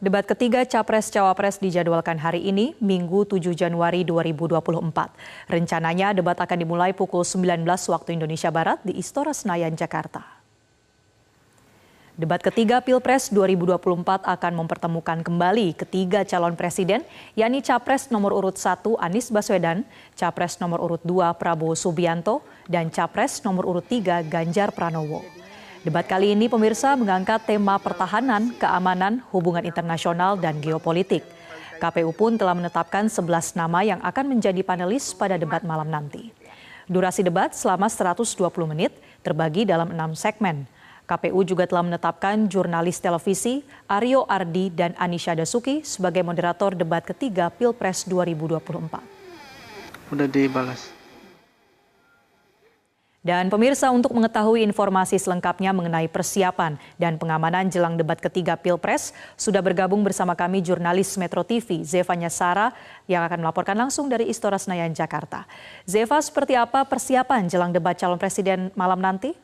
Debat ketiga Capres-Cawapres dijadwalkan hari ini, Minggu 7 Januari 2024. Rencananya debat akan dimulai pukul 19 waktu Indonesia Barat di Istora Senayan, Jakarta. Debat ketiga Pilpres 2024 akan mempertemukan kembali ketiga calon presiden, yakni Capres nomor urut 1 Anies Baswedan, Capres nomor urut 2 Prabowo Subianto, dan Capres nomor urut 3 Ganjar Pranowo. Debat kali ini pemirsa mengangkat tema pertahanan, keamanan, hubungan internasional, dan geopolitik. KPU pun telah menetapkan 11 nama yang akan menjadi panelis pada debat malam nanti. Durasi debat selama 120 menit terbagi dalam enam segmen. KPU juga telah menetapkan jurnalis televisi Aryo Ardi dan Anisha Dasuki sebagai moderator debat ketiga Pilpres 2024. Udah dibalas. Dan pemirsa untuk mengetahui informasi selengkapnya mengenai persiapan dan pengamanan jelang debat ketiga Pilpres, sudah bergabung bersama kami jurnalis Metro TV, Zeva Nyasara, yang akan melaporkan langsung dari Istora Senayan, Jakarta. Zeva, seperti apa persiapan jelang debat calon presiden malam nanti?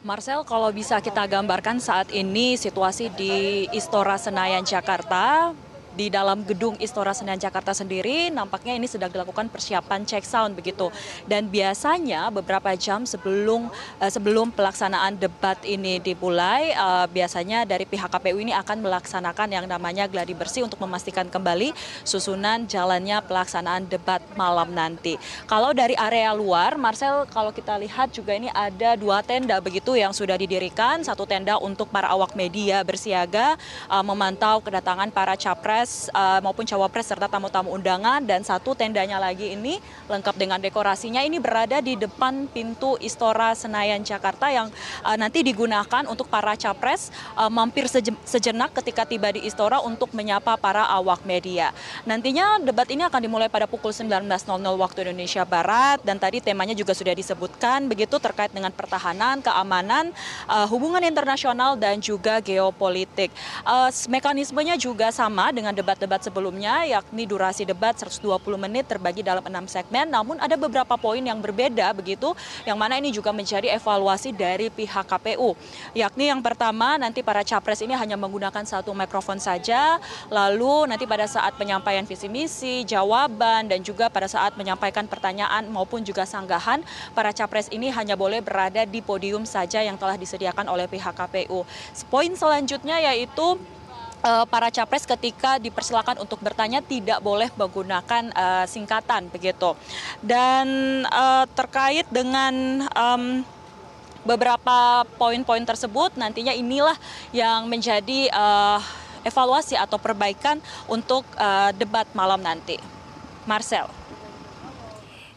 Marcel, kalau bisa kita gambarkan saat ini situasi di Istora Senayan, Jakarta, di dalam gedung Istora Senayan Jakarta sendiri nampaknya ini sedang dilakukan persiapan check sound begitu. Dan biasanya beberapa jam sebelum uh, sebelum pelaksanaan debat ini dimulai uh, biasanya dari pihak KPU ini akan melaksanakan yang namanya gladi bersih untuk memastikan kembali susunan jalannya pelaksanaan debat malam nanti. Kalau dari area luar, Marcel kalau kita lihat juga ini ada dua tenda begitu yang sudah didirikan, satu tenda untuk para awak media bersiaga uh, memantau kedatangan para capres capres uh, maupun cawapres serta tamu-tamu undangan dan satu tendanya lagi ini lengkap dengan dekorasinya ini berada di depan pintu Istora Senayan Jakarta yang uh, nanti digunakan untuk para capres uh, mampir sejenak ketika tiba di Istora untuk menyapa para awak media. Nantinya debat ini akan dimulai pada pukul 19.00 waktu Indonesia Barat dan tadi temanya juga sudah disebutkan begitu terkait dengan pertahanan, keamanan, uh, hubungan internasional dan juga geopolitik. Uh, mekanismenya juga sama dengan dengan debat-debat sebelumnya, yakni durasi debat 120 menit terbagi dalam enam segmen. Namun ada beberapa poin yang berbeda begitu, yang mana ini juga menjadi evaluasi dari pihak KPU. Yakni yang pertama nanti para capres ini hanya menggunakan satu mikrofon saja, lalu nanti pada saat penyampaian visi misi, jawaban, dan juga pada saat menyampaikan pertanyaan maupun juga sanggahan, para capres ini hanya boleh berada di podium saja yang telah disediakan oleh pihak KPU. Poin selanjutnya yaitu para capres ketika dipersilakan untuk bertanya tidak boleh menggunakan uh, singkatan begitu. Dan uh, terkait dengan um, beberapa poin-poin tersebut nantinya inilah yang menjadi uh, evaluasi atau perbaikan untuk uh, debat malam nanti. Marcel.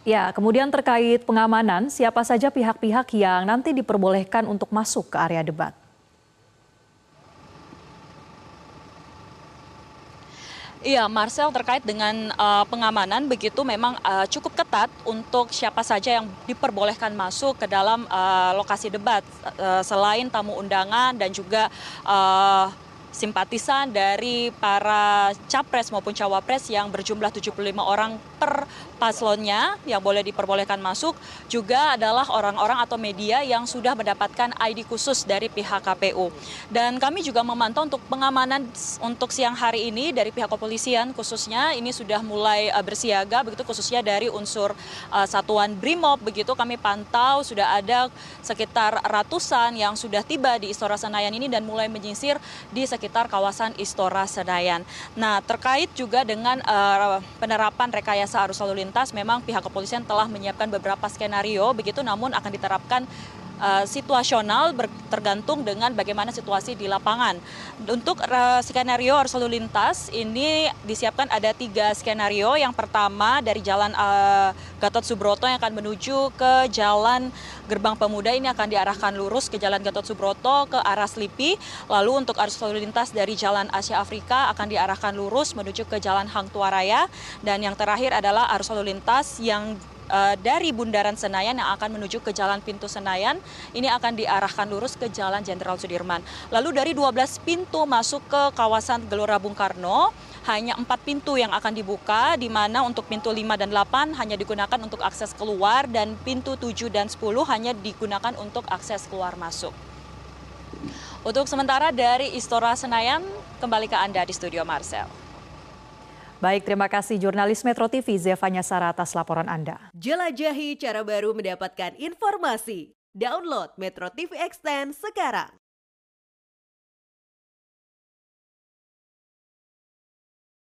Ya, kemudian terkait pengamanan, siapa saja pihak-pihak yang nanti diperbolehkan untuk masuk ke area debat? Iya, Marcel terkait dengan uh, pengamanan begitu memang uh, cukup ketat untuk siapa saja yang diperbolehkan masuk ke dalam uh, lokasi debat uh, selain tamu undangan dan juga uh, simpatisan dari para capres maupun cawapres yang berjumlah 75 orang per paslonnya yang boleh diperbolehkan masuk juga adalah orang-orang atau media yang sudah mendapatkan ID khusus dari pihak KPU. Dan kami juga memantau untuk pengamanan untuk siang hari ini dari pihak kepolisian khususnya ini sudah mulai uh, bersiaga begitu khususnya dari unsur uh, satuan BRIMOB begitu kami pantau sudah ada sekitar ratusan yang sudah tiba di Istora Senayan ini dan mulai menyisir di sekitar kawasan Istora Senayan. Nah, terkait juga dengan uh, penerapan rekayasa arus lalu lintas memang pihak kepolisian telah menyiapkan beberapa skenario begitu namun akan diterapkan uh, situasional tergantung dengan bagaimana situasi di lapangan. Untuk uh, skenario arus lalu lintas ini disiapkan ada tiga skenario. Yang pertama dari jalan uh, Gatot Subroto yang akan menuju ke jalan Gerbang Pemuda ini akan diarahkan lurus ke jalan Gatot Subroto ke arah Slipi. Lalu untuk arus lalu lintas dari jalan Asia Afrika akan diarahkan lurus menuju ke jalan Hang Tuaraya. Dan yang terakhir adalah arus lalu lintas yang uh, dari Bundaran Senayan yang akan menuju ke Jalan Pintu Senayan ini akan diarahkan lurus ke Jalan Jenderal Sudirman. Lalu dari 12 pintu masuk ke kawasan Gelora Bung Karno hanya empat pintu yang akan dibuka di mana untuk pintu 5 dan 8 hanya digunakan untuk akses keluar dan pintu 7 dan 10 hanya digunakan untuk akses keluar masuk. Untuk sementara dari Istora Senayan, kembali ke Anda di Studio Marcel. Baik, terima kasih jurnalis Metro TV Zevanya Sara atas laporan Anda. Jelajahi cara baru mendapatkan informasi. Download Metro TV Extend sekarang.